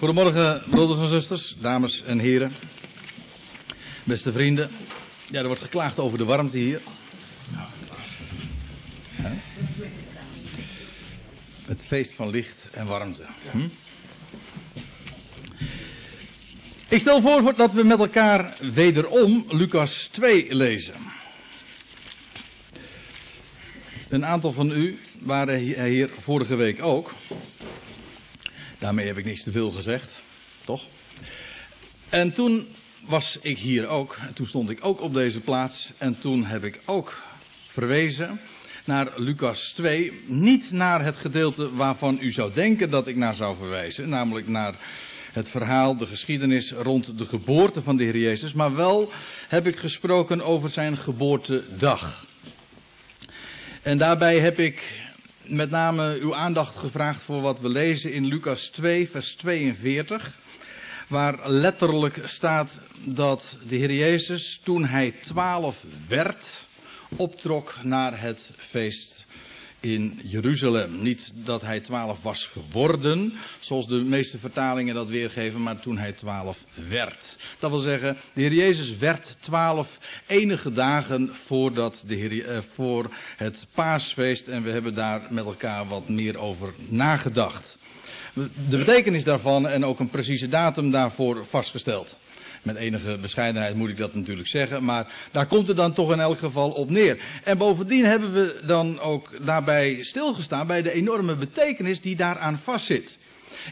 Goedemorgen, broeders en zusters, dames en heren, beste vrienden. Ja, er wordt geklaagd over de warmte hier. Het feest van licht en warmte. Hm? Ik stel voor dat we met elkaar wederom Lucas 2 lezen. Een aantal van u waren hier vorige week ook. Daarmee heb ik niks te veel gezegd, toch? En toen was ik hier ook. En toen stond ik ook op deze plaats. En toen heb ik ook verwezen naar Lucas 2. Niet naar het gedeelte waarvan u zou denken dat ik naar zou verwijzen. Namelijk naar het verhaal, de geschiedenis rond de geboorte van de Heer Jezus. Maar wel heb ik gesproken over zijn geboortedag. En daarbij heb ik met name uw aandacht gevraagd voor wat we lezen in Lucas 2, vers 42. Waar letterlijk staat dat de Heer Jezus, toen hij twaalf werd, optrok naar het feest in Jeruzalem. Niet dat hij twaalf was geworden, zoals de meeste vertalingen dat weergeven, maar toen hij twaalf werd. Dat wil zeggen, de Heer Jezus werd twaalf enige dagen voordat de Heer, eh, voor het paasfeest en we hebben daar met elkaar wat meer over nagedacht. De betekenis daarvan en ook een precieze datum daarvoor vastgesteld. Met enige bescheidenheid moet ik dat natuurlijk zeggen, maar daar komt het dan toch in elk geval op neer. En bovendien hebben we dan ook daarbij stilgestaan bij de enorme betekenis die daaraan vastzit.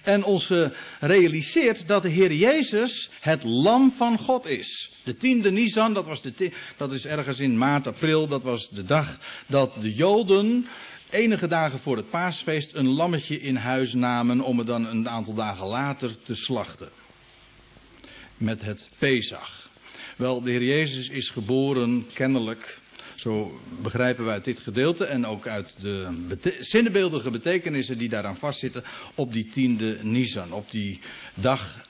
En ons gerealiseerd dat de Heer Jezus het lam van God is. De tiende Nisan, dat, was de, dat is ergens in maart, april, dat was de dag dat de Joden enige dagen voor het paasfeest een lammetje in huis namen om het dan een aantal dagen later te slachten met het Pesach. Wel, de Heer Jezus is geboren kennelijk, zo begrijpen wij uit dit gedeelte en ook uit de zinnebeeldige betekenissen die daaraan vastzitten, op die tiende Nisan, op die dag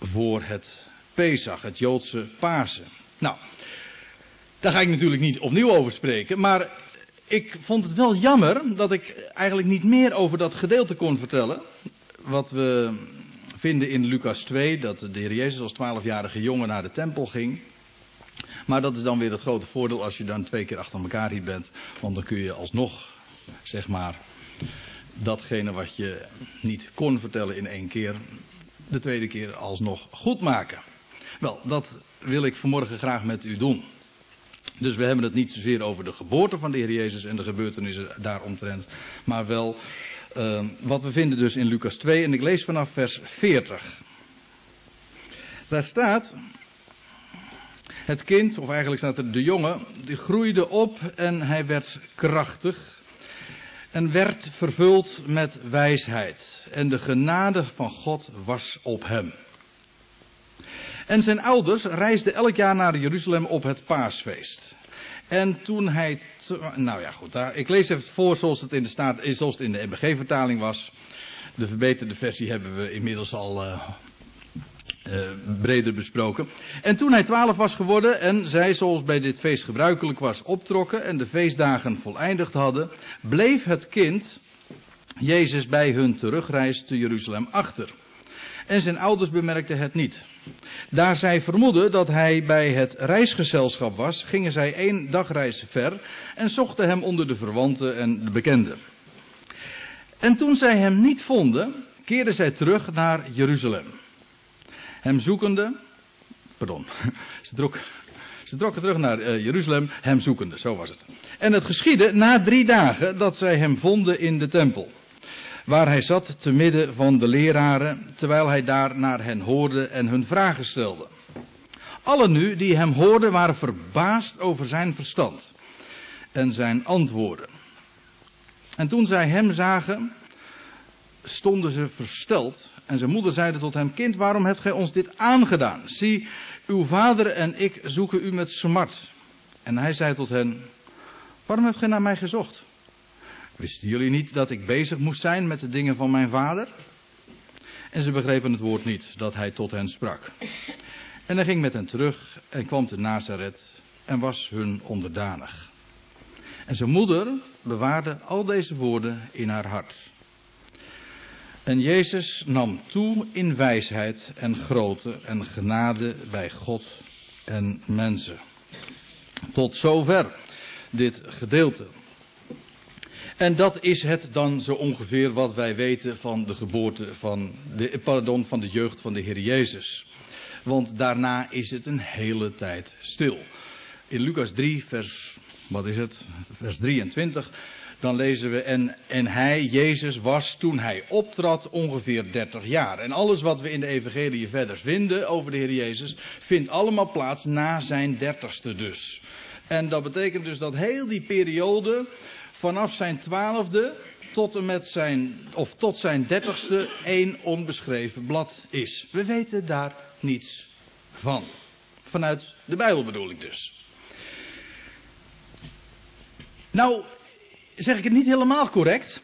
voor het Pesach, het Joodse Pasen. Nou, daar ga ik natuurlijk niet opnieuw over spreken, maar ik vond het wel jammer dat ik eigenlijk niet meer over dat gedeelte kon vertellen. Wat we vinden in Lucas 2 dat de Heer Jezus als twaalfjarige jongen naar de tempel ging. Maar dat is dan weer het grote voordeel als je dan twee keer achter elkaar hier bent. Want dan kun je alsnog, zeg maar, datgene wat je niet kon vertellen in één keer, de tweede keer alsnog goed maken. Wel, dat wil ik vanmorgen graag met u doen. Dus we hebben het niet zozeer over de geboorte van de Heer Jezus en de gebeurtenissen daaromtrent, maar wel uh, wat we vinden dus in Lucas 2 en ik lees vanaf vers 40. Daar staat, het kind, of eigenlijk staat er de jongen, die groeide op en hij werd krachtig en werd vervuld met wijsheid. En de genade van God was op hem. En zijn ouders reisden elk jaar naar Jeruzalem op het paasfeest. En toen hij. Nou ja, goed. Ik lees even voor zoals het in de, staat, zoals het in de MBG-vertaling was. De verbeterde versie hebben we inmiddels al uh, uh, breder besproken. En toen hij twaalf was geworden en zij, zoals bij dit feest gebruikelijk was, optrokken en de feestdagen voleindigd hadden, bleef het kind Jezus bij hun terugreis te Jeruzalem achter. En zijn ouders bemerkten het niet. Daar zij vermoedden dat hij bij het reisgezelschap was, gingen zij één dagreis ver en zochten hem onder de verwanten en de bekenden. En toen zij hem niet vonden, keerden zij terug naar Jeruzalem. Hem zoekende, pardon, ze, trok, ze trokken terug naar uh, Jeruzalem, hem zoekende, zo was het. En het geschiedde na drie dagen dat zij hem vonden in de tempel waar hij zat te midden van de leraren, terwijl hij daar naar hen hoorde en hun vragen stelde. Allen nu die hem hoorden waren verbaasd over zijn verstand en zijn antwoorden. En toen zij hem zagen, stonden ze versteld. En zijn moeder zeide tot hem: Kind, waarom hebt gij ons dit aangedaan? Zie, uw vader en ik zoeken u met smart. En hij zei tot hen: Waarom hebt gij naar mij gezocht? Wisten jullie niet dat ik bezig moest zijn met de dingen van mijn vader? En ze begrepen het woord niet dat hij tot hen sprak. En hij ging met hen terug en kwam te Nazareth en was hun onderdanig. En zijn moeder bewaarde al deze woorden in haar hart. En Jezus nam toe in wijsheid en grootte en genade bij God en mensen. Tot zover dit gedeelte. En dat is het dan zo ongeveer wat wij weten van de geboorte van de, pardon, van de jeugd van de Heer Jezus. Want daarna is het een hele tijd stil. In Lucas 3, vers, wat is het? Vers 23 dan lezen we, en, en hij, Jezus, was toen hij optrad ongeveer 30 jaar. En alles wat we in de evangelie verder vinden over de Heer Jezus, vindt allemaal plaats na zijn dertigste dus. En dat betekent dus dat heel die periode, vanaf zijn twaalfde tot en met zijn, of tot zijn dertigste, één onbeschreven blad is. We weten daar niets van. Vanuit de Bijbel bedoel ik dus. Nou, zeg ik het niet helemaal correct.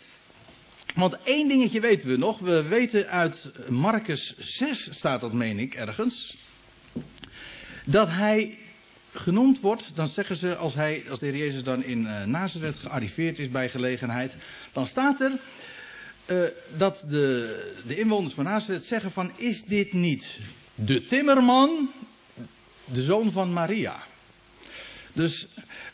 Want één dingetje weten we nog. We weten uit Marcus 6 staat dat, meen ik, ergens. Dat hij genoemd wordt, dan zeggen ze, als, hij, als de Heer Jezus dan in uh, Nazareth gearriveerd is bij gelegenheid, dan staat er uh, dat de, de inwoners van Nazareth zeggen van, is dit niet de timmerman, de zoon van Maria? Dus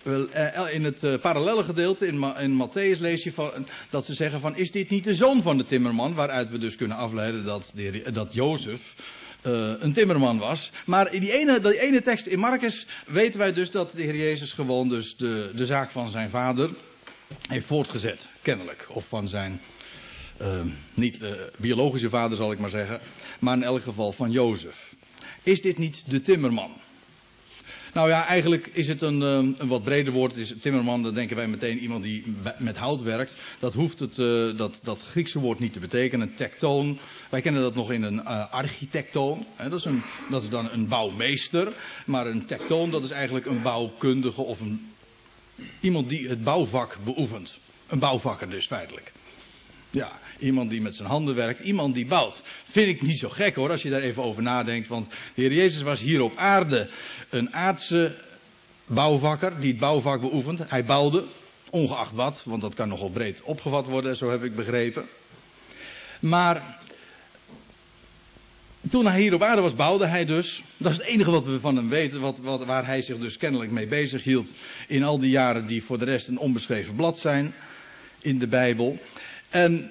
eh, in het eh, parallele gedeelte in, in Matthäus lees je van, dat ze zeggen van is dit niet de zoon van de timmerman? Waaruit we dus kunnen afleiden dat, de, dat Jozef uh, een timmerman was. Maar in die ene, die ene tekst in Marcus weten wij dus dat de Heer Jezus gewoon dus de, de zaak van zijn vader heeft voortgezet, kennelijk. Of van zijn, uh, niet uh, biologische vader zal ik maar zeggen, maar in elk geval van Jozef. Is dit niet de timmerman? Nou ja, eigenlijk is het een, ehm, een wat breder woord. Is timmerman, dan denken wij meteen iemand die met hout werkt. Dat hoeft het, uh, dat, dat Griekse woord niet te betekenen. Een tektoon. Wij kennen dat nog in een uh, architectoon. dat, is een, dat is dan een bouwmeester. Maar een tektoon, dat is eigenlijk een bouwkundige of een, iemand die het bouwvak beoefent. Een bouwvakker dus feitelijk. Ja, iemand die met zijn handen werkt, iemand die bouwt. Vind ik niet zo gek hoor, als je daar even over nadenkt. Want de Heer Jezus was hier op aarde een aardse bouwvakker die het bouwvak beoefent. Hij bouwde, ongeacht wat, want dat kan nogal breed opgevat worden, zo heb ik begrepen. Maar toen hij hier op aarde was, bouwde hij dus. Dat is het enige wat we van hem weten, wat, wat, waar hij zich dus kennelijk mee bezig hield. In al die jaren die voor de rest een onbeschreven blad zijn in de Bijbel. En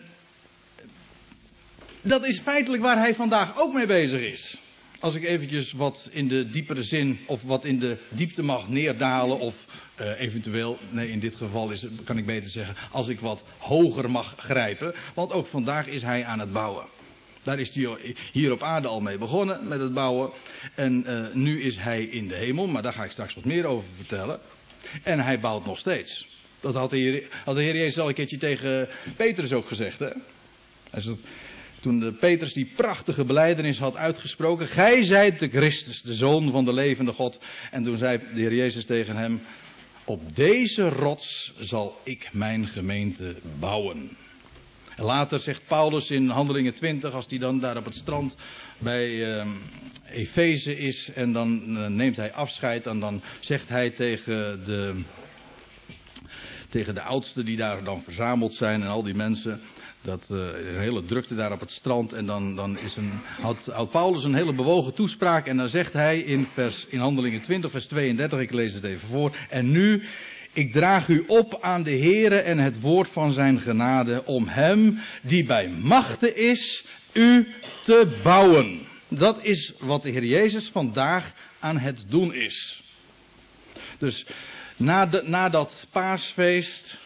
dat is feitelijk waar hij vandaag ook mee bezig is. Als ik eventjes wat in de diepere zin of wat in de diepte mag neerdalen of uh, eventueel, nee in dit geval is, kan ik beter zeggen, als ik wat hoger mag grijpen. Want ook vandaag is hij aan het bouwen. Daar is hij hier op aarde al mee begonnen met het bouwen. En uh, nu is hij in de hemel, maar daar ga ik straks wat meer over vertellen. En hij bouwt nog steeds. Dat had de Heer, had de Jezus al een keertje tegen Petrus ook gezegd. Hè? Toen Petrus die prachtige beleidenis had uitgesproken. Gij zijt de Christus, de Zoon van de levende God. En toen zei de Heer Jezus tegen hem. Op deze rots zal ik mijn gemeente bouwen. En later zegt Paulus in Handelingen 20, als hij dan daar op het strand bij uh, Efeze is en dan uh, neemt hij afscheid en dan zegt hij tegen de, tegen de oudsten die daar dan verzameld zijn en al die mensen. Dat uh, een hele drukte daar op het strand. En dan, dan is een, Paulus een hele bewogen toespraak. En dan zegt hij in, in Handelingen 20, vers 32, ik lees het even voor. En nu, ik draag u op aan de Heere en het woord van zijn genade. Om hem die bij machten is, u te bouwen. Dat is wat de Heer Jezus vandaag aan het doen is. Dus na, na dat paasfeest,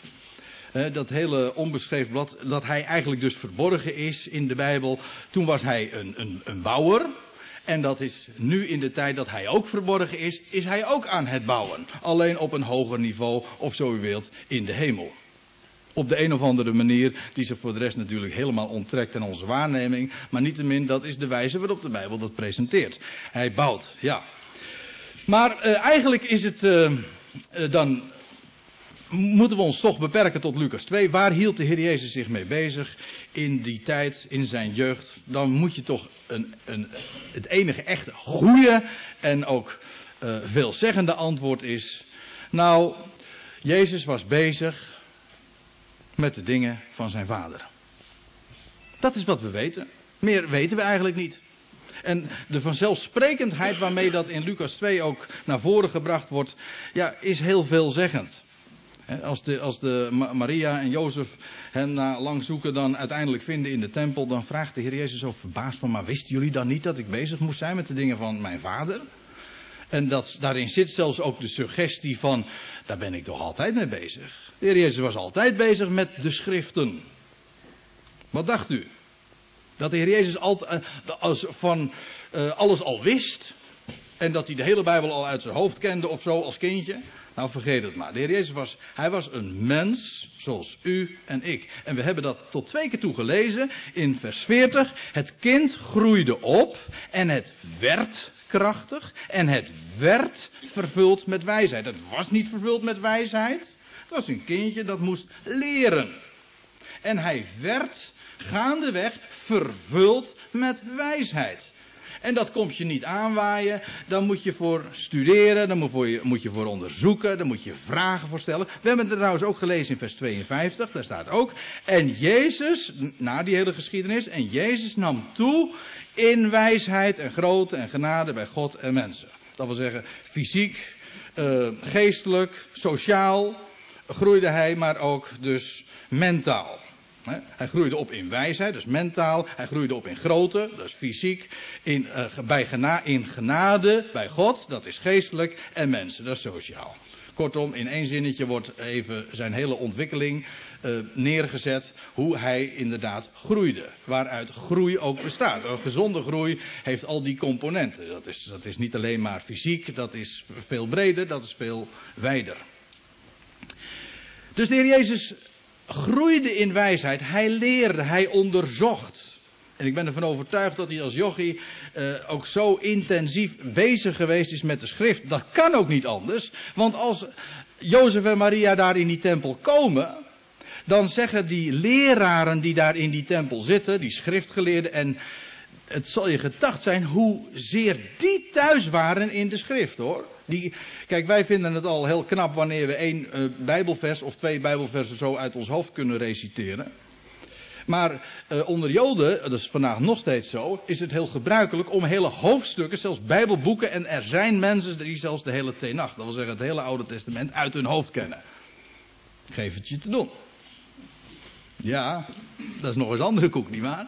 dat hele onbeschreven blad, dat hij eigenlijk dus verborgen is in de Bijbel. Toen was hij een, een, een bouwer. En dat is nu in de tijd dat hij ook verborgen is, is hij ook aan het bouwen. Alleen op een hoger niveau, of zo u wilt, in de hemel. Op de een of andere manier, die zich voor de rest natuurlijk helemaal onttrekt aan onze waarneming. Maar niettemin, dat is de wijze waarop de Bijbel dat presenteert. Hij bouwt, ja. Maar uh, eigenlijk is het. Uh, uh, dan moeten we ons toch beperken tot Lucas 2. Waar hield de Heer Jezus zich mee bezig in die tijd, in zijn jeugd? Dan moet je toch een, een, het enige echte goede en ook uh, veelzeggende antwoord is. Nou, Jezus was bezig met de dingen van zijn vader. Dat is wat we weten. Meer weten we eigenlijk niet. En de vanzelfsprekendheid waarmee dat in Lucas 2 ook naar voren gebracht wordt, ja, is heel veelzeggend. Als de, als de Maria en Jozef hen na lang zoeken dan uiteindelijk vinden in de tempel, dan vraagt de Heer Jezus zo verbaasd van, maar wisten jullie dan niet dat ik bezig moest zijn met de dingen van mijn vader? En dat, daarin zit zelfs ook de suggestie van, daar ben ik toch altijd mee bezig. De Heer Jezus was altijd bezig met de schriften. Wat dacht u? Dat de Heer Jezus altijd, eh, als van uh, alles al wist. En dat hij de hele Bijbel al uit zijn hoofd kende of zo als kindje. Nou, vergeet het maar. De Heer Jezus was, hij was een mens zoals u en ik. En we hebben dat tot twee keer toe gelezen in vers 40. Het kind groeide op en het werd krachtig en het werd vervuld met wijsheid. Het was niet vervuld met wijsheid. Het was een kindje dat moest leren. En hij werd gaandeweg vervuld met wijsheid. En dat komt je niet aanwaaien. Dan moet je voor studeren, dan moet je, moet je voor onderzoeken, dan moet je vragen voor stellen. We hebben het trouwens ook gelezen in vers 52, daar staat ook. En Jezus, na die hele geschiedenis, en Jezus nam toe in wijsheid en grootte en genade bij God en mensen. Dat wil zeggen, fysiek, uh, geestelijk, sociaal groeide hij, maar ook dus mentaal. Hij groeide op in wijsheid, dus mentaal. Hij groeide op in grootte, dat is fysiek. In, gena in genade, bij God, dat is geestelijk. En mensen, dat is sociaal. Kortom, in één zinnetje wordt even zijn hele ontwikkeling uh, neergezet. Hoe hij inderdaad groeide. Waaruit groei ook bestaat. Een gezonde groei heeft al die componenten. Dat is, dat is niet alleen maar fysiek, dat is veel breder, dat is veel wijder. Dus de Heer Jezus groeide in wijsheid. Hij leerde, hij onderzocht. En ik ben ervan overtuigd dat hij als jochie uh, ook zo intensief bezig geweest is met de schrift. Dat kan ook niet anders. Want als Jozef en Maria daar in die tempel komen, dan zeggen die leraren die daar in die tempel zitten, die schriftgeleerden, en het zal je gedacht zijn hoezeer die thuis waren in de schrift hoor. Die, kijk, wij vinden het al heel knap wanneer we één uh, Bijbelvers of twee Bijbelversen zo uit ons hoofd kunnen reciteren. Maar uh, onder Joden, dat is vandaag nog steeds zo, is het heel gebruikelijk om hele hoofdstukken, zelfs Bijbelboeken, en er zijn mensen die zelfs de hele Tenach, dat wil zeggen het hele Oude Testament, uit hun hoofd kennen. geef het je te doen. Ja, dat is nog eens andere koek, nietwaar?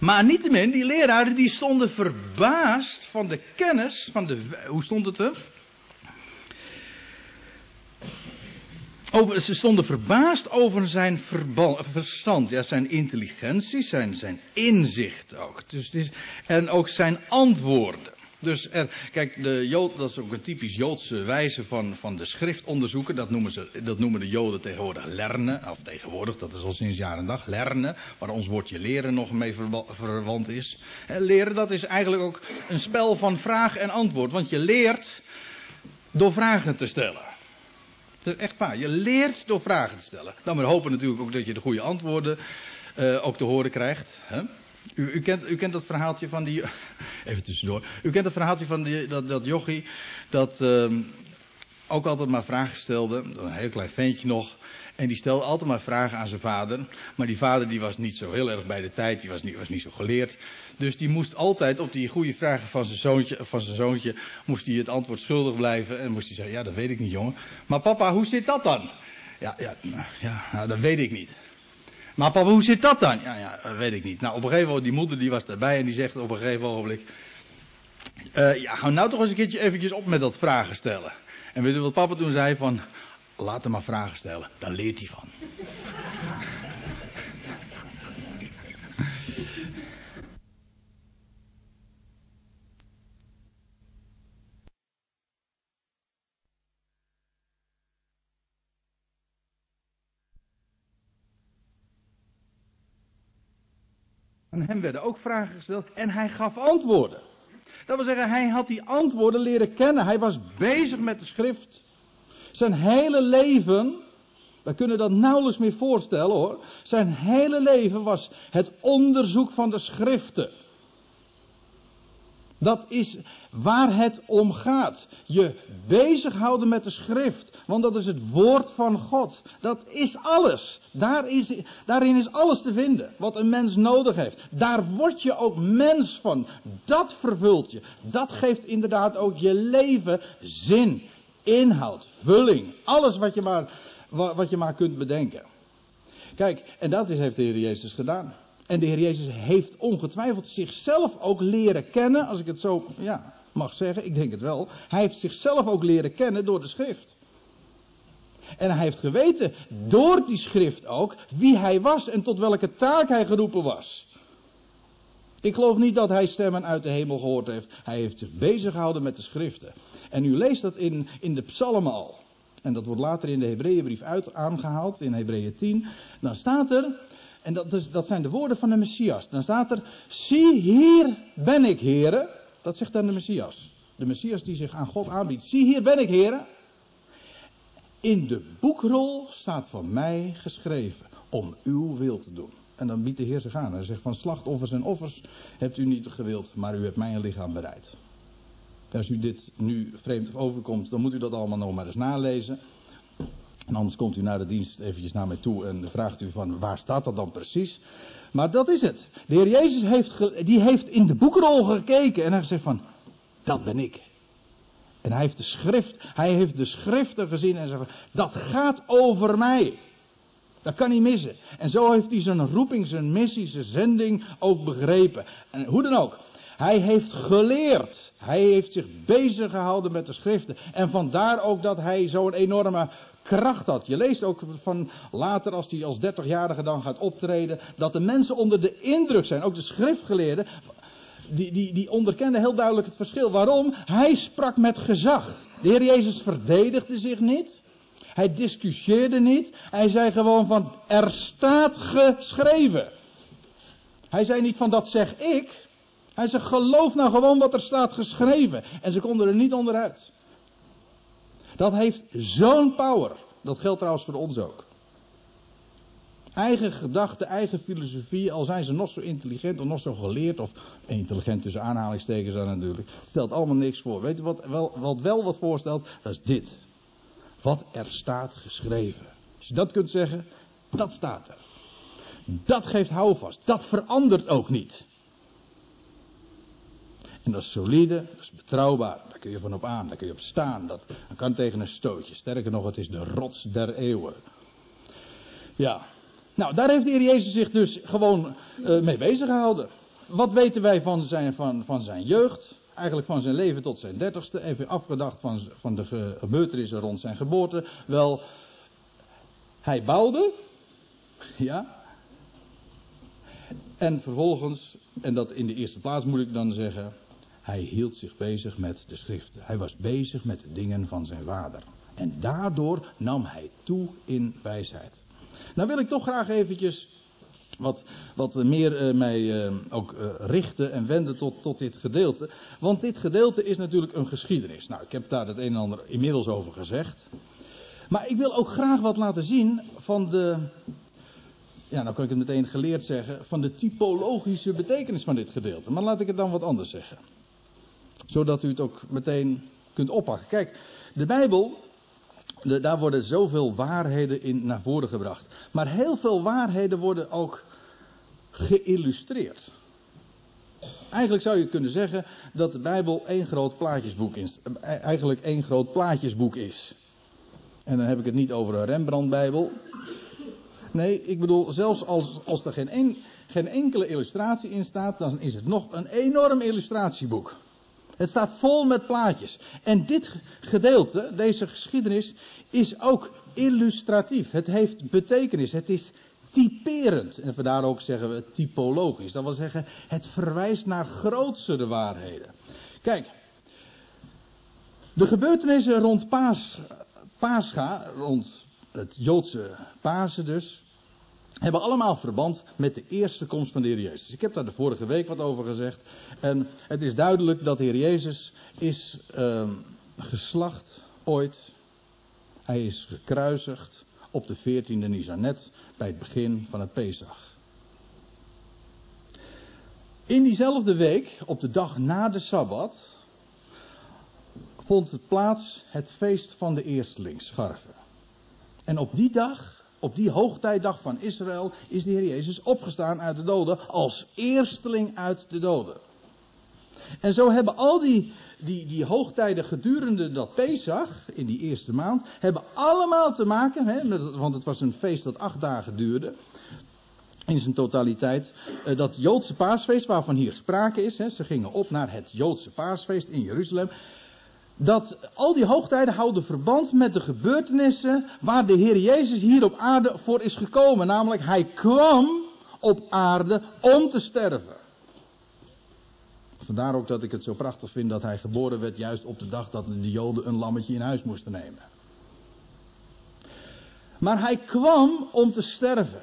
Maar niettemin, die leraren die stonden verbaasd van de kennis, van de, hoe stond het er? Over, ze stonden verbaasd over zijn verstand, ja, zijn intelligentie, zijn, zijn inzicht ook. Dus en ook zijn antwoorden. Dus kijk, de Jood, dat is ook een typisch Joodse wijze van, van de schrift onderzoeken. Dat noemen, ze, dat noemen de Joden tegenwoordig lernen. Of tegenwoordig, dat is al sinds jaar en dag, lernen. Waar ons woordje leren nog mee verwant is. En leren, dat is eigenlijk ook een spel van vraag en antwoord. Want je leert door vragen te stellen. Echt waar. Je leert door vragen te stellen. Dan maar hopen natuurlijk ook dat je de goede antwoorden uh, ook te horen krijgt. Hè? U, u, kent, u kent dat verhaaltje van die. Even tussendoor. U kent dat verhaaltje van die, dat, dat jochie. Dat uh, ook altijd maar vragen stelde. Een heel klein ventje nog. En die stelde altijd maar vragen aan zijn vader. Maar die vader die was niet zo heel erg bij de tijd. Die was niet, was niet zo geleerd. Dus die moest altijd op die goede vragen van zijn, zoontje, van zijn zoontje. Moest hij het antwoord schuldig blijven. En moest hij zeggen: Ja, dat weet ik niet, jongen. Maar papa, hoe zit dat dan? Ja, ja, ja nou, dat weet ik niet. Maar papa, hoe zit dat dan? Ja, ja, weet ik niet. Nou, op een gegeven moment, die moeder die was erbij en die zegt op een gegeven ogenblik... Uh, ja, hou nou toch eens een keertje eventjes op met dat vragen stellen. En weet u wat papa toen zei? Van, laat hem maar vragen stellen, daar leert hij van. Aan hem werden ook vragen gesteld en hij gaf antwoorden. Dat wil zeggen, hij had die antwoorden leren kennen. Hij was bezig met de schrift. Zijn hele leven, we kunnen dat nauwelijks meer voorstellen hoor. Zijn hele leven was het onderzoek van de schriften. Dat is waar het om gaat. Je bezighouden met de schrift. Want dat is het woord van God. Dat is alles. Daar is, daarin is alles te vinden. Wat een mens nodig heeft. Daar word je ook mens van. Dat vervult je. Dat geeft inderdaad ook je leven zin, inhoud, vulling. Alles wat je maar, wat je maar kunt bedenken. Kijk, en dat heeft de Heer Jezus gedaan. En de Heer Jezus heeft ongetwijfeld zichzelf ook leren kennen, als ik het zo ja, mag zeggen, ik denk het wel. Hij heeft zichzelf ook leren kennen door de schrift. En hij heeft geweten door die schrift ook wie hij was en tot welke taak hij geroepen was. Ik geloof niet dat hij stemmen uit de hemel gehoord heeft. Hij heeft zich bezig gehouden met de schriften. En u leest dat in, in de psalmen al. En dat wordt later in de Hebreeënbrief uit aangehaald, in Hebreeën 10. Dan staat er, en dat, is, dat zijn de woorden van de Messias. Dan staat er, zie hier ben ik, heren. Dat zegt dan de Messias. De Messias die zich aan God aanbiedt. Zie hier ben ik, heren. In de boekrol staat van mij geschreven om uw wil te doen. En dan biedt de Heer zich aan. Hij zegt van slachtoffers en offers hebt u niet gewild, maar u hebt mij een lichaam bereid. Als u dit nu vreemd overkomt, dan moet u dat allemaal nog maar eens nalezen. En anders komt u naar de dienst eventjes naar mij toe en vraagt u van waar staat dat dan precies. Maar dat is het. De Heer Jezus heeft, die heeft in de boekrol gekeken en hij gezegd van, dat ben ik. En hij heeft de schrift, hij heeft de schriften gezien en zegt, dat gaat over mij. Dat kan niet missen. En zo heeft hij zijn roeping, zijn missie, zijn zending ook begrepen. En hoe dan ook. Hij heeft geleerd. Hij heeft zich bezig gehouden met de schriften. En vandaar ook dat hij zo'n enorme kracht had. Je leest ook van later, als hij als 30-jarige dan gaat optreden, dat de mensen onder de indruk zijn. Ook de schriftgeleerden, die, die, die onderkenden heel duidelijk het verschil. Waarom? Hij sprak met gezag. De Heer Jezus verdedigde zich niet. Hij discussieerde niet. Hij zei gewoon van, er staat geschreven. Hij zei niet van, dat zeg ik. Hij zei, geloof nou gewoon wat er staat geschreven. En ze konden er niet onderuit. Dat heeft zo'n power. Dat geldt trouwens voor ons ook. Eigen gedachten, eigen filosofie, al zijn ze nog zo intelligent of nog zo geleerd, of intelligent tussen aanhalingstekens dan natuurlijk, stelt allemaal niks voor. Weet je wat wel, wat wel wat voorstelt? Dat is dit. Wat er staat geschreven. Als je dat kunt zeggen, dat staat er. Dat geeft houvast. Dat verandert ook niet. En dat is solide, dat is betrouwbaar. Daar kun je van op aan, daar kun je op staan. Dat, kan tegen een stootje. Sterker nog, het is de rots der eeuwen. Ja. Nou, daar heeft de Heer Jezus zich dus gewoon uh, mee bezig gehouden. Wat weten wij van zijn, van, van zijn jeugd? Eigenlijk van zijn leven tot zijn dertigste. Even afgedacht van, van de gebeurtenissen rond zijn geboorte. Wel, hij bouwde. Ja. En vervolgens, en dat in de eerste plaats moet ik dan zeggen. Hij hield zich bezig met de schriften. Hij was bezig met de dingen van zijn vader. En daardoor nam hij toe in wijsheid. Nou wil ik toch graag eventjes wat, wat meer uh, mij uh, ook uh, richten en wenden tot, tot dit gedeelte. Want dit gedeelte is natuurlijk een geschiedenis. Nou, ik heb daar het een en ander inmiddels over gezegd. Maar ik wil ook graag wat laten zien van de. Ja, nou kan ik het meteen geleerd zeggen. Van de typologische betekenis van dit gedeelte. Maar laat ik het dan wat anders zeggen zodat u het ook meteen kunt oppakken. Kijk, de Bijbel, daar worden zoveel waarheden in naar voren gebracht. Maar heel veel waarheden worden ook geïllustreerd. Eigenlijk zou je kunnen zeggen dat de Bijbel één groot plaatjesboek is. Eigenlijk één groot plaatjesboek is. En dan heb ik het niet over een Rembrandt-Bijbel. Nee, ik bedoel, zelfs als, als er geen, geen enkele illustratie in staat, dan is het nog een enorm illustratieboek. Het staat vol met plaatjes. En dit gedeelte, deze geschiedenis, is ook illustratief. Het heeft betekenis. Het is typerend. En vandaar ook zeggen we typologisch. Dat wil zeggen, het verwijst naar grootste waarheden. Kijk, de gebeurtenissen rond Paas, Pascha, rond het Joodse Pasen dus, hebben allemaal verband met de eerste komst van de Heer Jezus. Ik heb daar de vorige week wat over gezegd. En het is duidelijk dat de Heer Jezus is uh, geslacht ooit. Hij is gekruisigd op de 14e Nisanet bij het begin van het Pesach. In diezelfde week, op de dag na de Sabbat, vond het plaats het feest van de eerstelingsscharven. En op die dag, op die hoogtijdag van Israël, is de Heer Jezus opgestaan uit de doden als eersteling uit de doden. En zo hebben al die, die, die hoogtijden gedurende dat Pesach, in die eerste maand, hebben allemaal te maken, hè, want het was een feest dat acht dagen duurde, in zijn totaliteit, eh, dat Joodse paasfeest waarvan hier sprake is, hè, ze gingen op naar het Joodse paasfeest in Jeruzalem, dat al die hoogtijden houden verband met de gebeurtenissen waar de Heer Jezus hier op aarde voor is gekomen. Namelijk, hij kwam op aarde om te sterven. Vandaar ook dat ik het zo prachtig vind dat hij geboren werd juist op de dag dat de Joden een lammetje in huis moesten nemen. Maar hij kwam om te sterven.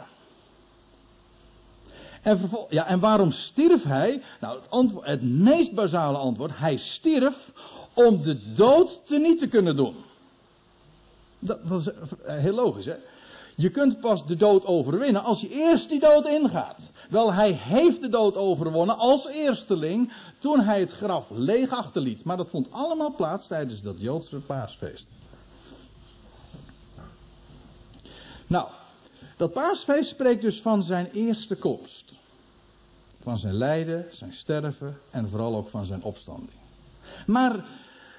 En, ja, en waarom stierf hij? Nou, het, het meest basale antwoord. Hij stierf om de dood te niet te kunnen doen. Dat, dat is eh, heel logisch, hè? Je kunt pas de dood overwinnen als je eerst die dood ingaat. Wel, hij heeft de dood overwonnen als eersteling toen hij het graf leeg achterliet. Maar dat vond allemaal plaats tijdens dat Joodse paasfeest. Nou, dat paasfeest spreekt dus van zijn eerste komst. Van zijn lijden, zijn sterven en vooral ook van zijn opstanding. Maar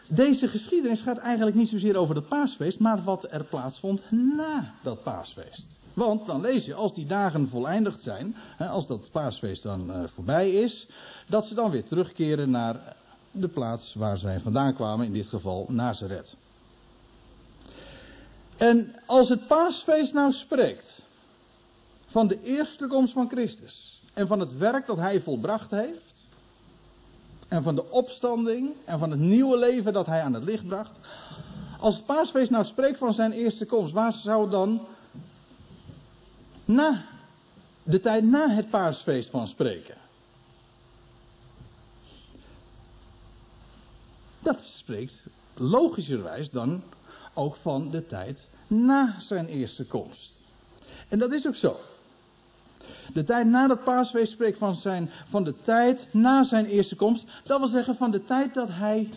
deze geschiedenis gaat eigenlijk niet zozeer over het paasfeest, maar wat er plaatsvond na dat paasfeest. Want dan lees je, als die dagen voleindigd zijn, als dat paasfeest dan eh, voorbij is, dat ze dan weer terugkeren naar de plaats waar zij vandaan kwamen, in dit geval Nazareth. En als het paasfeest nou spreekt van de eerste komst van Christus en van het werk dat hij volbracht heeft, en van de opstanding en van het nieuwe leven dat hij aan het licht bracht. Als het paasfeest nou spreekt van zijn eerste komst, waar zou dan na de tijd na het paasfeest van spreken? Dat spreekt logischerwijs dan ook van de tijd na zijn eerste komst. En dat is ook zo. De tijd na dat paasfeest spreekt van, zijn, van de tijd na zijn eerste komst. Dat wil zeggen van de tijd dat hij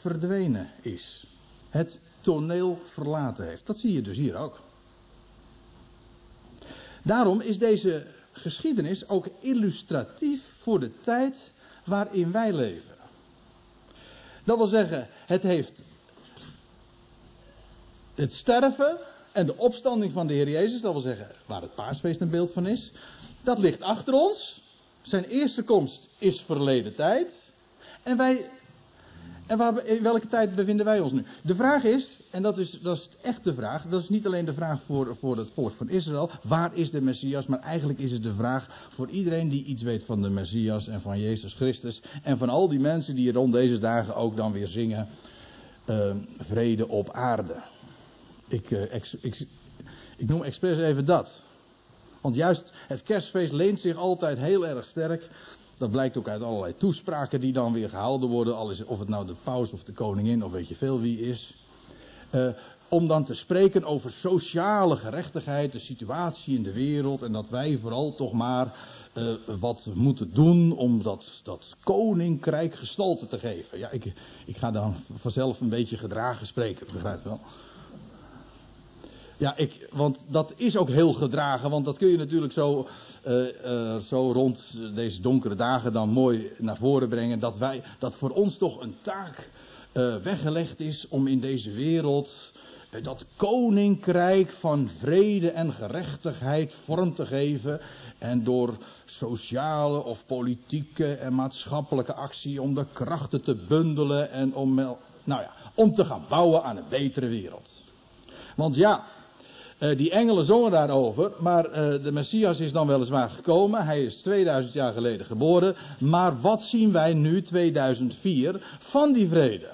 verdwenen is. Het toneel verlaten heeft. Dat zie je dus hier ook. Daarom is deze geschiedenis ook illustratief voor de tijd waarin wij leven. Dat wil zeggen, het heeft het sterven en de opstanding van de Heer Jezus, dat wil zeggen waar het paasfeest een beeld van is, dat ligt achter ons. Zijn eerste komst is verleden tijd. En wij. En waar, in welke tijd bevinden wij ons nu? De vraag is, en dat is, dat is echt de vraag, dat is niet alleen de vraag voor, voor het volk van Israël, waar is de Messias, maar eigenlijk is het de vraag voor iedereen die iets weet van de Messias en van Jezus Christus en van al die mensen die rond deze dagen ook dan weer zingen, uh, vrede op aarde. Ik, uh, ik, ik, noem expres even dat. Want juist het kerstfeest leent zich altijd heel erg sterk. Dat blijkt ook uit allerlei toespraken die dan weer gehouden worden. Al is, of het nou de paus of de koningin of weet je veel wie is. Uh, om dan te spreken over sociale gerechtigheid, de situatie in de wereld. En dat wij vooral toch maar uh, wat moeten doen om dat, dat koninkrijk gestalte te geven. Ja, ik, ik ga dan vanzelf een beetje gedragen spreken, begrijp wel. Ja, ik, want dat is ook heel gedragen, want dat kun je natuurlijk zo, uh, uh, zo rond deze donkere dagen dan mooi naar voren brengen. Dat, wij, dat voor ons toch een taak uh, weggelegd is om in deze wereld dat koninkrijk van vrede en gerechtigheid vorm te geven. En door sociale of politieke en maatschappelijke actie om de krachten te bundelen en om, nou ja, om te gaan bouwen aan een betere wereld. Want ja, uh, die engelen zongen daarover, maar uh, de Messias is dan weliswaar gekomen. Hij is 2000 jaar geleden geboren. Maar wat zien wij nu, 2004, van die vrede?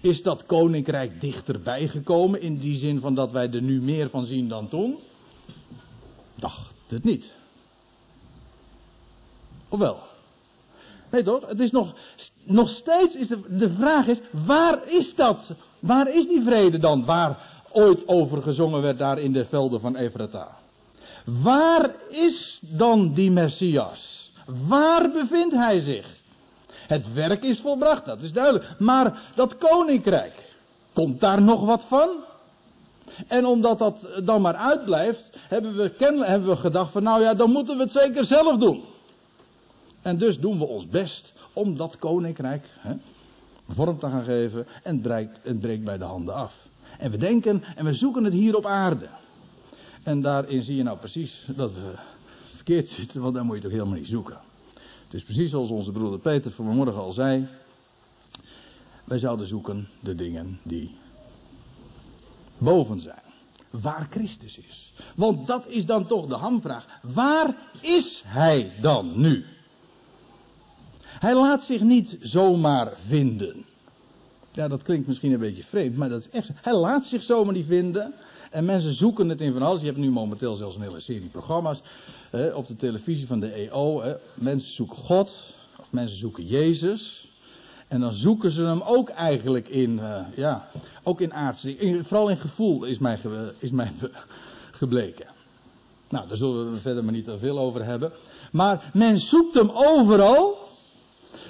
Is dat koninkrijk dichterbij gekomen in die zin van dat wij er nu meer van zien dan toen? Dacht het niet. Of wel? Nee toch? Het is nog, nog steeds is de, de vraag is, waar is dat? Waar is die vrede dan? Waar ooit over gezongen werd daar in de velden van Efrata. Waar is dan die Messias? Waar bevindt hij zich? Het werk is volbracht, dat is duidelijk. Maar dat koninkrijk, komt daar nog wat van? En omdat dat dan maar uitblijft, hebben we, hebben we gedacht van nou ja, dan moeten we het zeker zelf doen. En dus doen we ons best om dat koninkrijk hè, vorm te gaan geven en breekt, het breekt bij de handen af. En we denken en we zoeken het hier op aarde. En daarin zie je nou precies dat we verkeerd zitten, want daar moet je toch helemaal niet zoeken. Het is precies zoals onze broeder Peter vanmorgen al zei. Wij zouden zoeken de dingen die boven zijn. Waar Christus is. Want dat is dan toch de hamvraag. Waar is hij dan nu? Hij laat zich niet zomaar vinden. Ja, dat klinkt misschien een beetje vreemd, maar dat is echt. Hij laat zich zomaar niet vinden. En mensen zoeken het in van alles. Je hebt nu momenteel zelfs een hele serie programma's hè, op de televisie van de EO. Hè. Mensen zoeken God, of mensen zoeken Jezus. En dan zoeken ze hem ook eigenlijk in, uh, ja, ook in aardse Vooral in gevoel is mij, is mij gebleken. Nou, daar zullen we verder maar niet te veel over hebben. Maar men zoekt hem overal,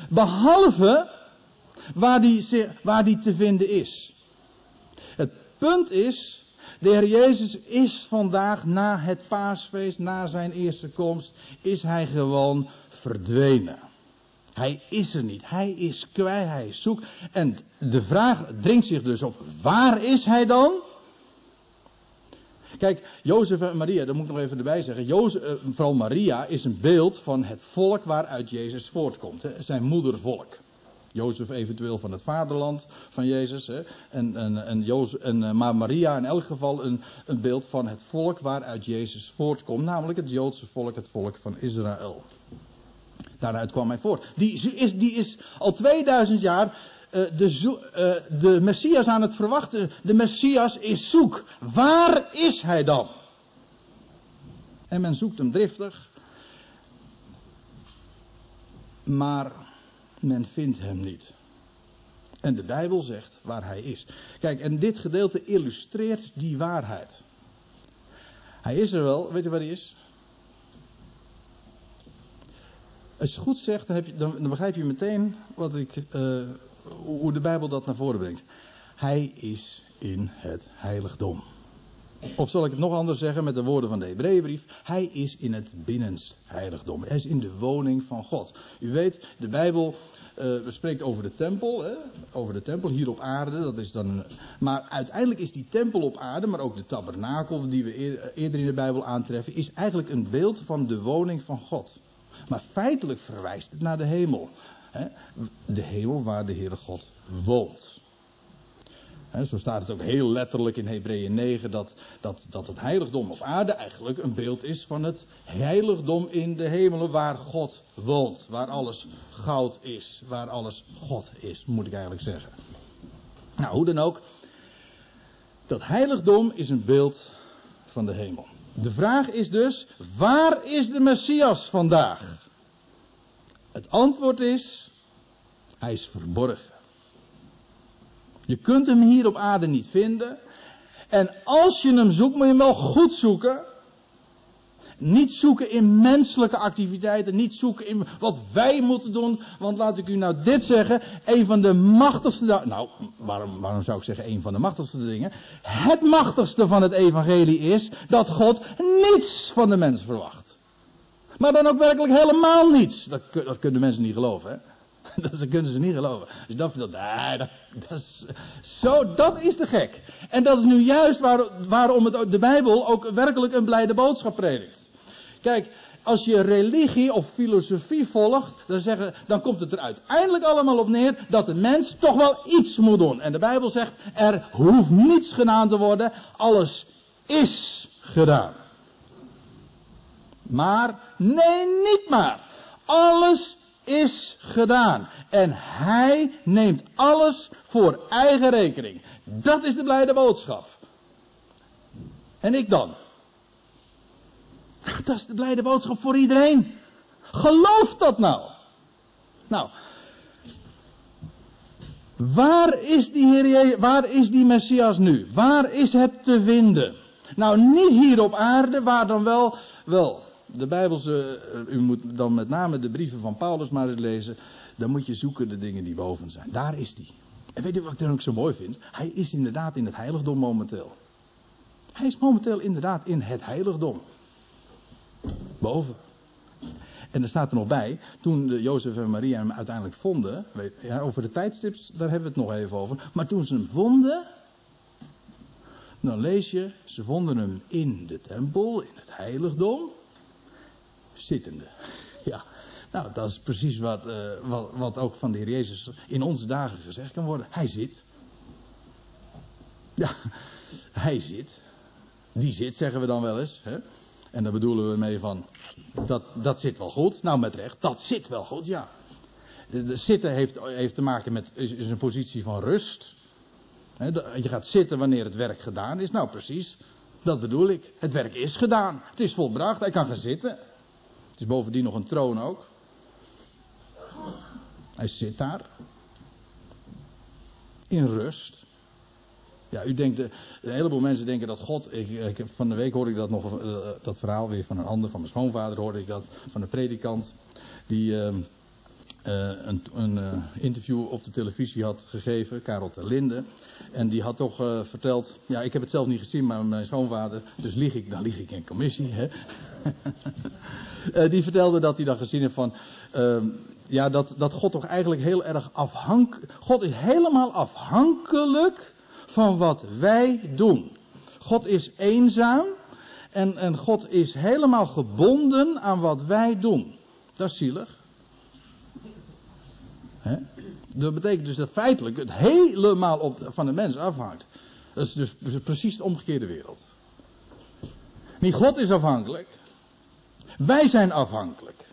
behalve waar die, waar die te vinden is. Het punt is, de Heer Jezus is vandaag na het paasfeest, na zijn eerste komst, is hij gewoon verdwenen. Hij is er niet. Hij is kwijt. Hij zoekt. En de vraag dringt zich dus op: waar is hij dan? Kijk, Jozef en Maria, dat moet ik nog even erbij zeggen. Jozef, eh, vooral Maria is een beeld van het volk waaruit Jezus voortkomt. Hè, zijn moedervolk. Jozef eventueel van het vaderland van Jezus. Hè, en, en, en, Jozef, en, eh, maar Maria in elk geval een, een beeld van het volk waaruit Jezus voortkomt. Namelijk het Joodse volk, het volk van Israël. Daaruit kwam hij voort. Die is, die is al 2000 jaar de, uh, de Messias aan het verwachten. De Messias is zoek. Waar is hij dan? En men zoekt hem driftig. Maar men vindt hem niet. En de Bijbel zegt waar hij is. Kijk, en dit gedeelte illustreert die waarheid. Hij is er wel, weet je waar hij is? Als je het goed zegt, dan, je, dan, begrijp je meteen wat ik, uh, hoe de Bijbel dat naar voren brengt. Hij is in het heiligdom. Of zal ik het nog anders zeggen met de woorden van de Hebreeënbrief? Hij is in het binnenst heiligdom. Hij is in de woning van God. U weet, de Bijbel uh, spreekt over de tempel, hè? over de tempel hier op aarde. Dat is dan, maar uiteindelijk is die tempel op aarde, maar ook de tabernakel die we eerder in de Bijbel aantreffen, is eigenlijk een beeld van de woning van God. Maar feitelijk verwijst het naar de hemel. De hemel waar de Heere God woont. zo staat het ook heel letterlijk in Hebreeën 9 dat, dat, dat het heiligdom op aarde eigenlijk een beeld is van het heiligdom in de hemelen waar God woont. Waar alles goud is, waar alles God is, moet ik eigenlijk zeggen. Nou, hoe dan ook. Dat heiligdom is een beeld van de hemel. De vraag is dus, waar is de Messias vandaag? Het antwoord is, hij is verborgen. Je kunt hem hier op aarde niet vinden. En als je hem zoekt, moet je hem wel goed zoeken. Niet zoeken in menselijke activiteiten, niet zoeken in wat wij moeten doen. Want laat ik u nou dit zeggen, een van de machtigste, nou waarom, waarom zou ik zeggen een van de machtigste dingen? Het machtigste van het evangelie is dat God niets van de mens verwacht. Maar dan ook werkelijk helemaal niets. Dat, dat kunnen mensen niet geloven, hè? Dat kunnen ze niet geloven. Dus dat, dat, dat, dat, is, zo, dat is te gek. En dat is nu juist waar, waarom het, de Bijbel ook werkelijk een blijde boodschap predikt. Kijk, als je religie of filosofie volgt, dan, zeggen, dan komt het er uiteindelijk allemaal op neer dat de mens toch wel iets moet doen. En de Bijbel zegt, er hoeft niets gedaan te worden, alles is gedaan. Maar, nee, niet maar. Alles is gedaan. En hij neemt alles voor eigen rekening. Dat is de blijde boodschap. En ik dan? Dat is de blijde boodschap voor iedereen. Geloof dat nou. Nou. Waar is die Heer waar is die Messias nu? Waar is het te vinden? Nou, niet hier op aarde, waar dan wel, wel, de Bijbelse, eh, u moet dan met name de brieven van Paulus maar eens lezen. Dan moet je zoeken de dingen die boven zijn. Daar is die. En weet u wat ik dan ook zo mooi vind? Hij is inderdaad in het heiligdom momenteel. Hij is momenteel inderdaad in het heiligdom. Boven. En er staat er nog bij, toen Jozef en Maria hem uiteindelijk vonden, weet, ja, over de tijdstips, daar hebben we het nog even over. Maar toen ze hem vonden, dan lees je, ze vonden hem in de tempel, in het heiligdom, zittende. Ja, nou dat is precies wat, uh, wat, wat ook van de Heer Jezus in onze dagen gezegd kan worden. Hij zit. Ja, hij zit. Die zit, zeggen we dan wel eens. Hè? En daar bedoelen we mee van, dat, dat zit wel goed. Nou, met recht, dat zit wel goed, ja. De, zitten heeft, heeft te maken met is een positie van rust. je gaat zitten wanneer het werk gedaan is. Nou, precies. Dat bedoel ik. Het werk is gedaan. Het is volbracht. Hij kan gaan zitten. Het is bovendien nog een troon ook. Hij zit daar. In rust. Ja, u denkt, een heleboel mensen denken dat God. Ik, ik, van de week hoorde ik dat nog, uh, dat verhaal weer van een ander, van mijn schoonvader hoorde ik dat, van een predikant. Die uh, een, een interview op de televisie had gegeven, Karel ter. En die had toch verteld, ja, ik heb het zelf niet gezien, maar mijn schoonvader, dus lieg ik, dan lieg ik in commissie. Hè? die vertelde dat hij dan gezien heeft van, ehm, ja, dat, dat God toch eigenlijk heel erg afhankelijk, God is helemaal afhankelijk van wat wij doen. God is eenzaam en, en God is helemaal gebonden aan wat wij doen. Dat is zielig. Dat betekent dus dat feitelijk het helemaal op, van de mens afhangt. Dat is dus precies de omgekeerde wereld. Niet God is afhankelijk. Wij zijn afhankelijk.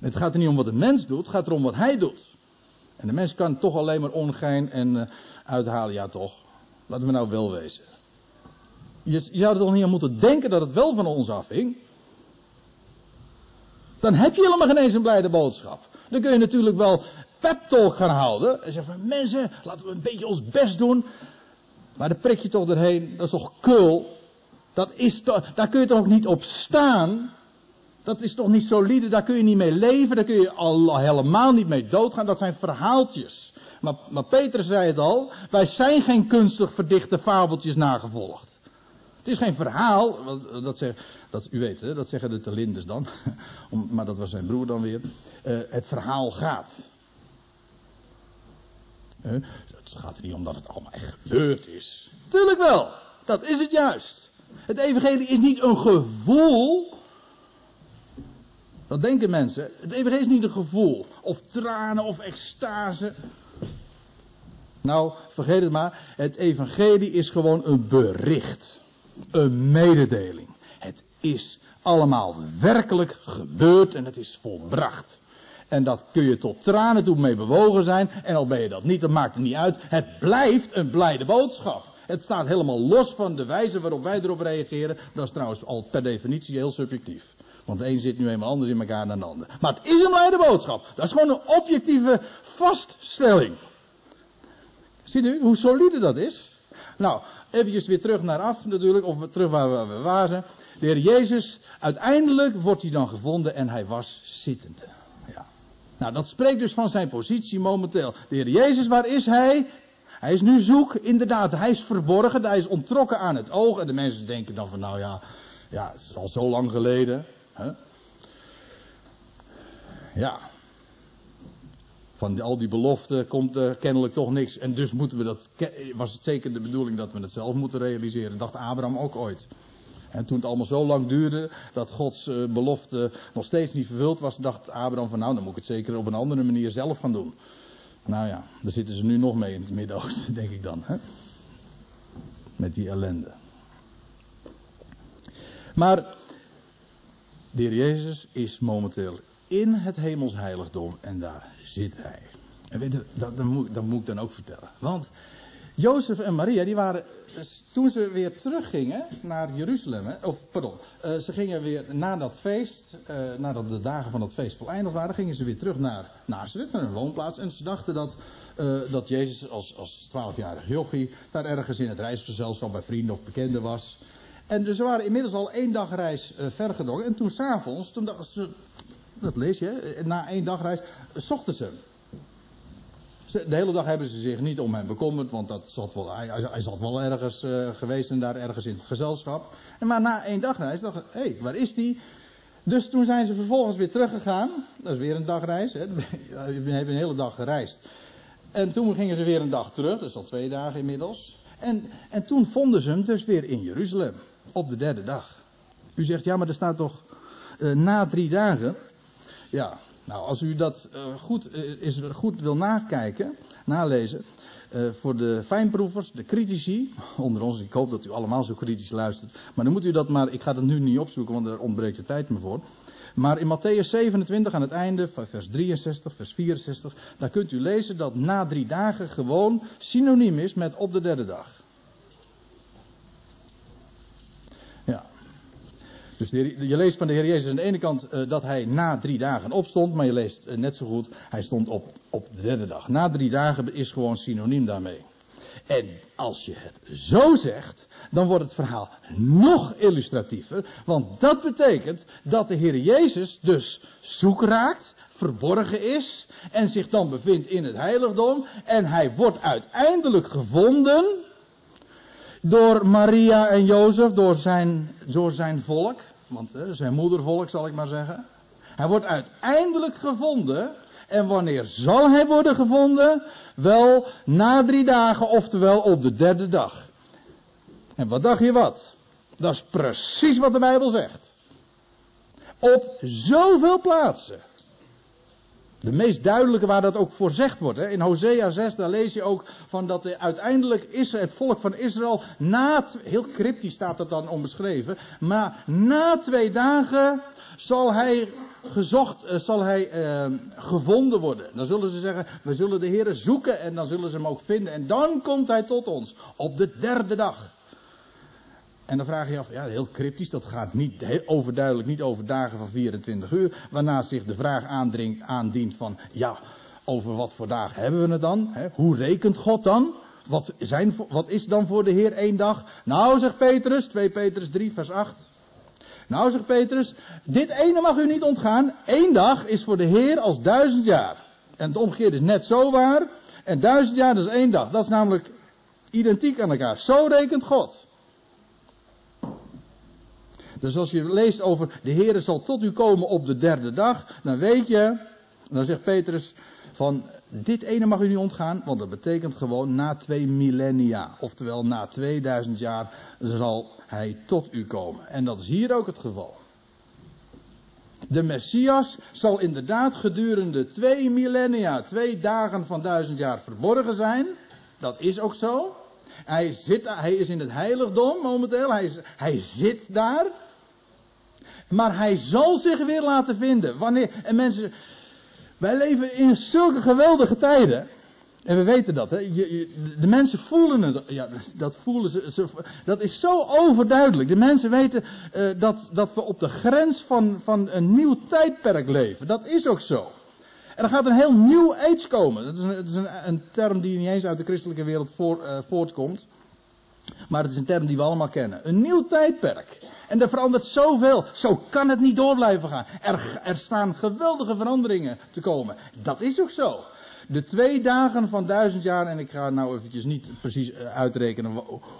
Het gaat er niet om wat de mens doet, het gaat erom wat hij doet. En de mens kan toch alleen maar ongein en uh, uithalen, ja toch. Laten we nou wel wezen. Je, je zou er toch niet aan moeten denken dat het wel van ons afhing. Dan heb je helemaal geen eens een blijde boodschap. Dan kun je natuurlijk wel pep gaan houden. En zeggen van mensen, laten we een beetje ons best doen. Maar dan prik je toch erheen, dat is toch kul. Dat is daar kun je toch niet op staan. Dat is toch niet solide, daar kun je niet mee leven, daar kun je al helemaal niet mee doodgaan. Dat zijn verhaaltjes. Maar, maar Peter zei het al, wij zijn geen kunstig verdichte fabeltjes nagevolgd. Het is geen verhaal, dat, zeg, dat, u weet, hè, dat zeggen de Talinders dan, maar dat was zijn broer dan weer. Uh, het verhaal gaat. Uh, het gaat er niet om dat het allemaal echt gebeurd is. Tuurlijk wel, dat is het juist. Het evangelie is niet een gevoel dat denken mensen. Het evangelie is niet een gevoel. Of tranen of extase. Nou, vergeet het maar. Het evangelie is gewoon een bericht. Een mededeling. Het is allemaal werkelijk gebeurd en het is volbracht. En dat kun je tot tranen toe mee bewogen zijn. En al ben je dat niet, dat maakt het niet uit. Het blijft een blijde boodschap. Het staat helemaal los van de wijze waarop wij erop reageren. Dat is trouwens al per definitie heel subjectief. Want de een zit nu eenmaal anders in elkaar dan de ander. Maar het is een blijde boodschap. Dat is gewoon een objectieve vaststelling. Ziet u hoe solide dat is? Nou, eventjes weer terug naar af natuurlijk, of terug waar we waren. De heer Jezus, uiteindelijk wordt hij dan gevonden en hij was zittende. Ja. Nou, dat spreekt dus van zijn positie momenteel. De heer Jezus, waar is hij? Hij is nu zoek, inderdaad, hij is verborgen, hij is ontrokken aan het oog. En de mensen denken dan van, nou ja, ja, het is al zo lang geleden. Ja. Van al die beloften komt er kennelijk toch niks. En dus moeten we dat. Was het zeker de bedoeling dat we het zelf moeten realiseren? Dacht Abraham ook ooit. En toen het allemaal zo lang duurde dat Gods eh, belofte nog steeds niet vervuld was, dacht Abraham van nou, dan moet ik het zeker op een andere manier zelf gaan doen. Nou ja, daar zitten ze nu nog mee in het Midden-Oosten, denk ik dan. Hè? Met die ellende. Maar de heer Jezus is momenteel in het hemels heiligdom en daar zit hij. En weet dat, moet, ik dan ook vertellen. Want Jozef en Maria, die waren toen ze weer teruggingen naar Jeruzalem, of pardon, uh, ze gingen weer na dat feest, uh, nadat de dagen van dat feest voleindigd waren, gingen ze weer terug naar Nazareth, naar hun woonplaats. En ze dachten dat, uh, dat Jezus als, als 12-jarig jochie daar ergens in het reisgezelschap bij vrienden of bekenden was. En dus ze waren inmiddels al één dag reis ver. En toen s'avonds, toen ze, dat lees je, na één dag reis, zochten ze hem. De hele dag hebben ze zich niet om hem bekommerd, want dat zat wel, hij, zat wel ergens uh, geweest en daar ergens in het gezelschap. En maar na één dagreis dachten hé, hey, waar is die? Dus toen zijn ze vervolgens weer teruggegaan. Dat is weer een dagreis. Hè. We hebben een hele dag gereisd. En toen gingen ze weer een dag terug, is al twee dagen inmiddels. En, en toen vonden ze hem dus weer in Jeruzalem, op de derde dag. U zegt, ja, maar er staat toch uh, na drie dagen. Ja, nou, als u dat uh, goed, uh, is, goed wil nakijken, nalezen, uh, voor de fijnproevers, de critici, onder ons, ik hoop dat u allemaal zo kritisch luistert, maar dan moet u dat maar, ik ga dat nu niet opzoeken, want daar ontbreekt de tijd me voor. Maar in Matthäus 27 aan het einde, vers 63, vers 64, daar kunt u lezen dat na drie dagen gewoon synoniem is met op de derde dag. Dus je leest van de Heer Jezus aan de ene kant uh, dat hij na drie dagen opstond, maar je leest uh, net zo goed, hij stond op, op de derde dag. Na drie dagen is gewoon synoniem daarmee. En als je het zo zegt, dan wordt het verhaal nog illustratiever, want dat betekent dat de Heer Jezus dus zoek raakt, verborgen is en zich dan bevindt in het heiligdom en hij wordt uiteindelijk gevonden door Maria en Jozef, door zijn, door zijn volk want zijn moedervolk zal ik maar zeggen. Hij wordt uiteindelijk gevonden. En wanneer zal hij worden gevonden? Wel na drie dagen, oftewel op de derde dag. En wat dacht je wat? Dat is precies wat de Bijbel zegt. Op zoveel plaatsen. De meest duidelijke waar dat ook voorzegd wordt. Hè. In Hosea 6, daar lees je ook van dat de, uiteindelijk is het volk van Israël na, heel cryptisch staat dat dan omschreven, maar na twee dagen zal hij gezocht, uh, zal hij uh, gevonden worden. Dan zullen ze zeggen, we zullen de Heer zoeken en dan zullen ze hem ook vinden. En dan komt hij tot ons op de derde dag. En dan vraag je je af, ja, heel cryptisch, dat gaat niet overduidelijk niet over dagen van 24 uur. Waarna zich de vraag aandringt, aandient van, ja, over wat voor dagen hebben we het dan? Hè? Hoe rekent God dan? Wat, zijn, wat is dan voor de Heer één dag? Nou, zegt Petrus, 2 Petrus 3, vers 8. Nou, zegt Petrus, dit ene mag u niet ontgaan. Eén dag is voor de Heer als duizend jaar. En het omgekeerde is net zo waar. En duizend jaar is één dag. Dat is namelijk identiek aan elkaar. Zo rekent God. Dus als je leest over de Heer zal tot u komen op de derde dag, dan weet je, dan zegt Petrus van dit ene mag u niet ontgaan, want dat betekent gewoon na twee millennia, oftewel na 2000 jaar zal hij tot u komen. En dat is hier ook het geval. De Messias zal inderdaad gedurende twee millennia, twee dagen van duizend jaar verborgen zijn. Dat is ook zo. Hij, zit, hij is in het heiligdom momenteel. Hij, hij zit daar. Maar hij zal zich weer laten vinden. Wanneer, en mensen, wij leven in zulke geweldige tijden. En we weten dat, hè. De mensen voelen het. Ja, dat voelen ze, Dat is zo overduidelijk. De mensen weten uh, dat, dat we op de grens van, van een nieuw tijdperk leven. Dat is ook zo. En er gaat een heel nieuw age komen. Dat is, een, dat is een, een, term die niet eens uit de christelijke wereld uh, voortkomt. Maar het is een term die we allemaal kennen. Een nieuw tijdperk. En er verandert zoveel. Zo kan het niet door blijven gaan. Er, er staan geweldige veranderingen te komen. Dat is ook zo. De twee dagen van duizend jaar, en ik ga nou eventjes niet precies eh, uitrekenen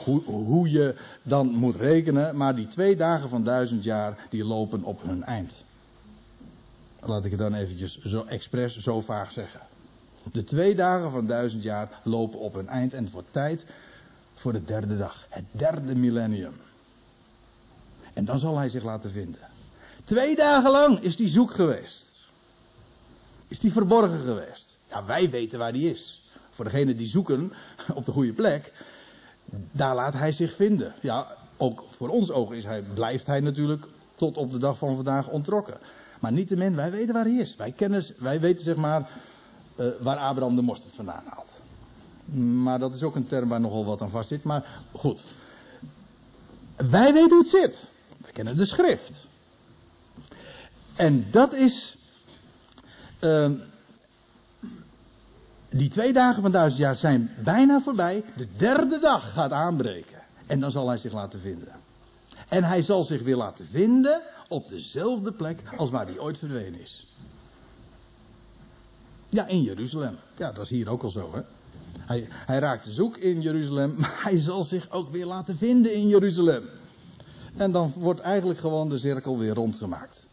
hoe, hoe je dan moet rekenen, maar die twee dagen van duizend jaar, die lopen op hun eind. Laat ik het dan eventjes zo expres, zo vaag zeggen. De twee dagen van duizend jaar lopen op hun eind en het wordt tijd voor de derde dag. Het derde millennium. En dan zal hij zich laten vinden. Twee dagen lang is die zoek geweest. Is die verborgen geweest. Ja, wij weten waar die is. Voor degenen die zoeken op de goede plek, daar laat hij zich vinden. Ja, ook voor ons ogen is hij, blijft hij natuurlijk tot op de dag van vandaag ontrokken. Maar niettemin, wij weten waar hij is. Wij, kennen, wij weten zeg maar uh, waar Abraham de mosterd vandaan haalt. Maar dat is ook een term waar nogal wat aan vast zit. Maar goed. Wij weten hoe het zit. We kennen de schrift. En dat is. Uh, die twee dagen van duizend jaar zijn bijna voorbij. De derde dag gaat aanbreken. En dan zal hij zich laten vinden. En hij zal zich weer laten vinden op dezelfde plek als waar hij ooit verdwenen is. Ja, in Jeruzalem. Ja, dat is hier ook al zo, hè. Hij, hij raakt zoek in Jeruzalem, maar hij zal zich ook weer laten vinden in Jeruzalem. En dan wordt eigenlijk gewoon de cirkel weer rondgemaakt.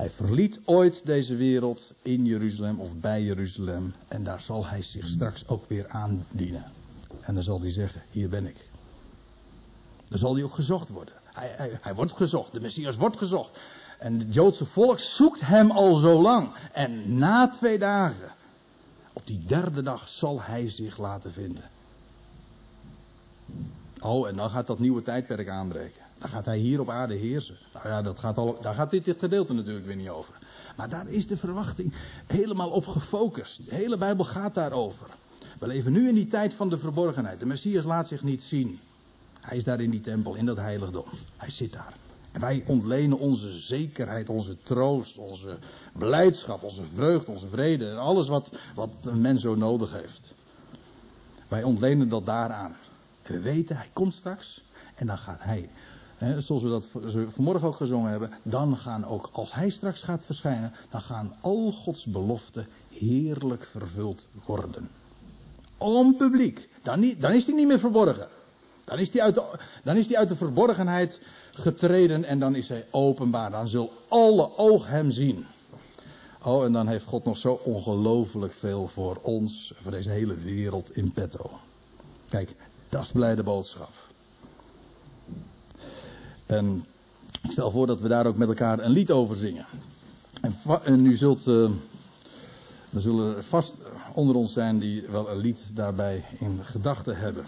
Hij verliet ooit deze wereld in Jeruzalem of bij Jeruzalem. En daar zal hij zich straks ook weer aandienen. En dan zal hij zeggen: Hier ben ik. Dan zal hij ook gezocht worden. Hij, hij, hij wordt gezocht. De Messias wordt gezocht. En het Joodse volk zoekt hem al zo lang. En na twee dagen, op die derde dag, zal hij zich laten vinden. Oh, en dan gaat dat nieuwe tijdperk aanbreken. Dan gaat hij hier op aarde heersen. Nou ja, dat gaat al, daar gaat dit, dit gedeelte natuurlijk weer niet over. Maar daar is de verwachting helemaal op gefocust. De hele Bijbel gaat daarover. We leven nu in die tijd van de verborgenheid. De Messias laat zich niet zien. Hij is daar in die tempel, in dat heiligdom. Hij zit daar. Wij ontlenen onze zekerheid, onze troost, onze blijdschap, onze vreugde, onze vrede. En alles wat, wat een mens zo nodig heeft. Wij ontlenen dat daaraan. We weten, hij komt straks. En dan gaat hij, zoals we dat vanmorgen ook gezongen hebben. Dan gaan ook, als hij straks gaat verschijnen. Dan gaan al Gods beloften heerlijk vervuld worden. Om publiek. Dan, niet, dan is hij niet meer verborgen. Dan is, hij uit de, dan is verborgenheid getreden en dan is hij openbaar. Dan zullen alle oog hem zien. Oh, en dan heeft God nog zo ongelooflijk veel voor ons, voor deze hele wereld in petto. Kijk, dat is blijde boodschap. En ik stel voor dat we daar ook met elkaar een lied over zingen. En, en u zult, uh, er zullen vast onder ons zijn die wel een lied daarbij in gedachten hebben.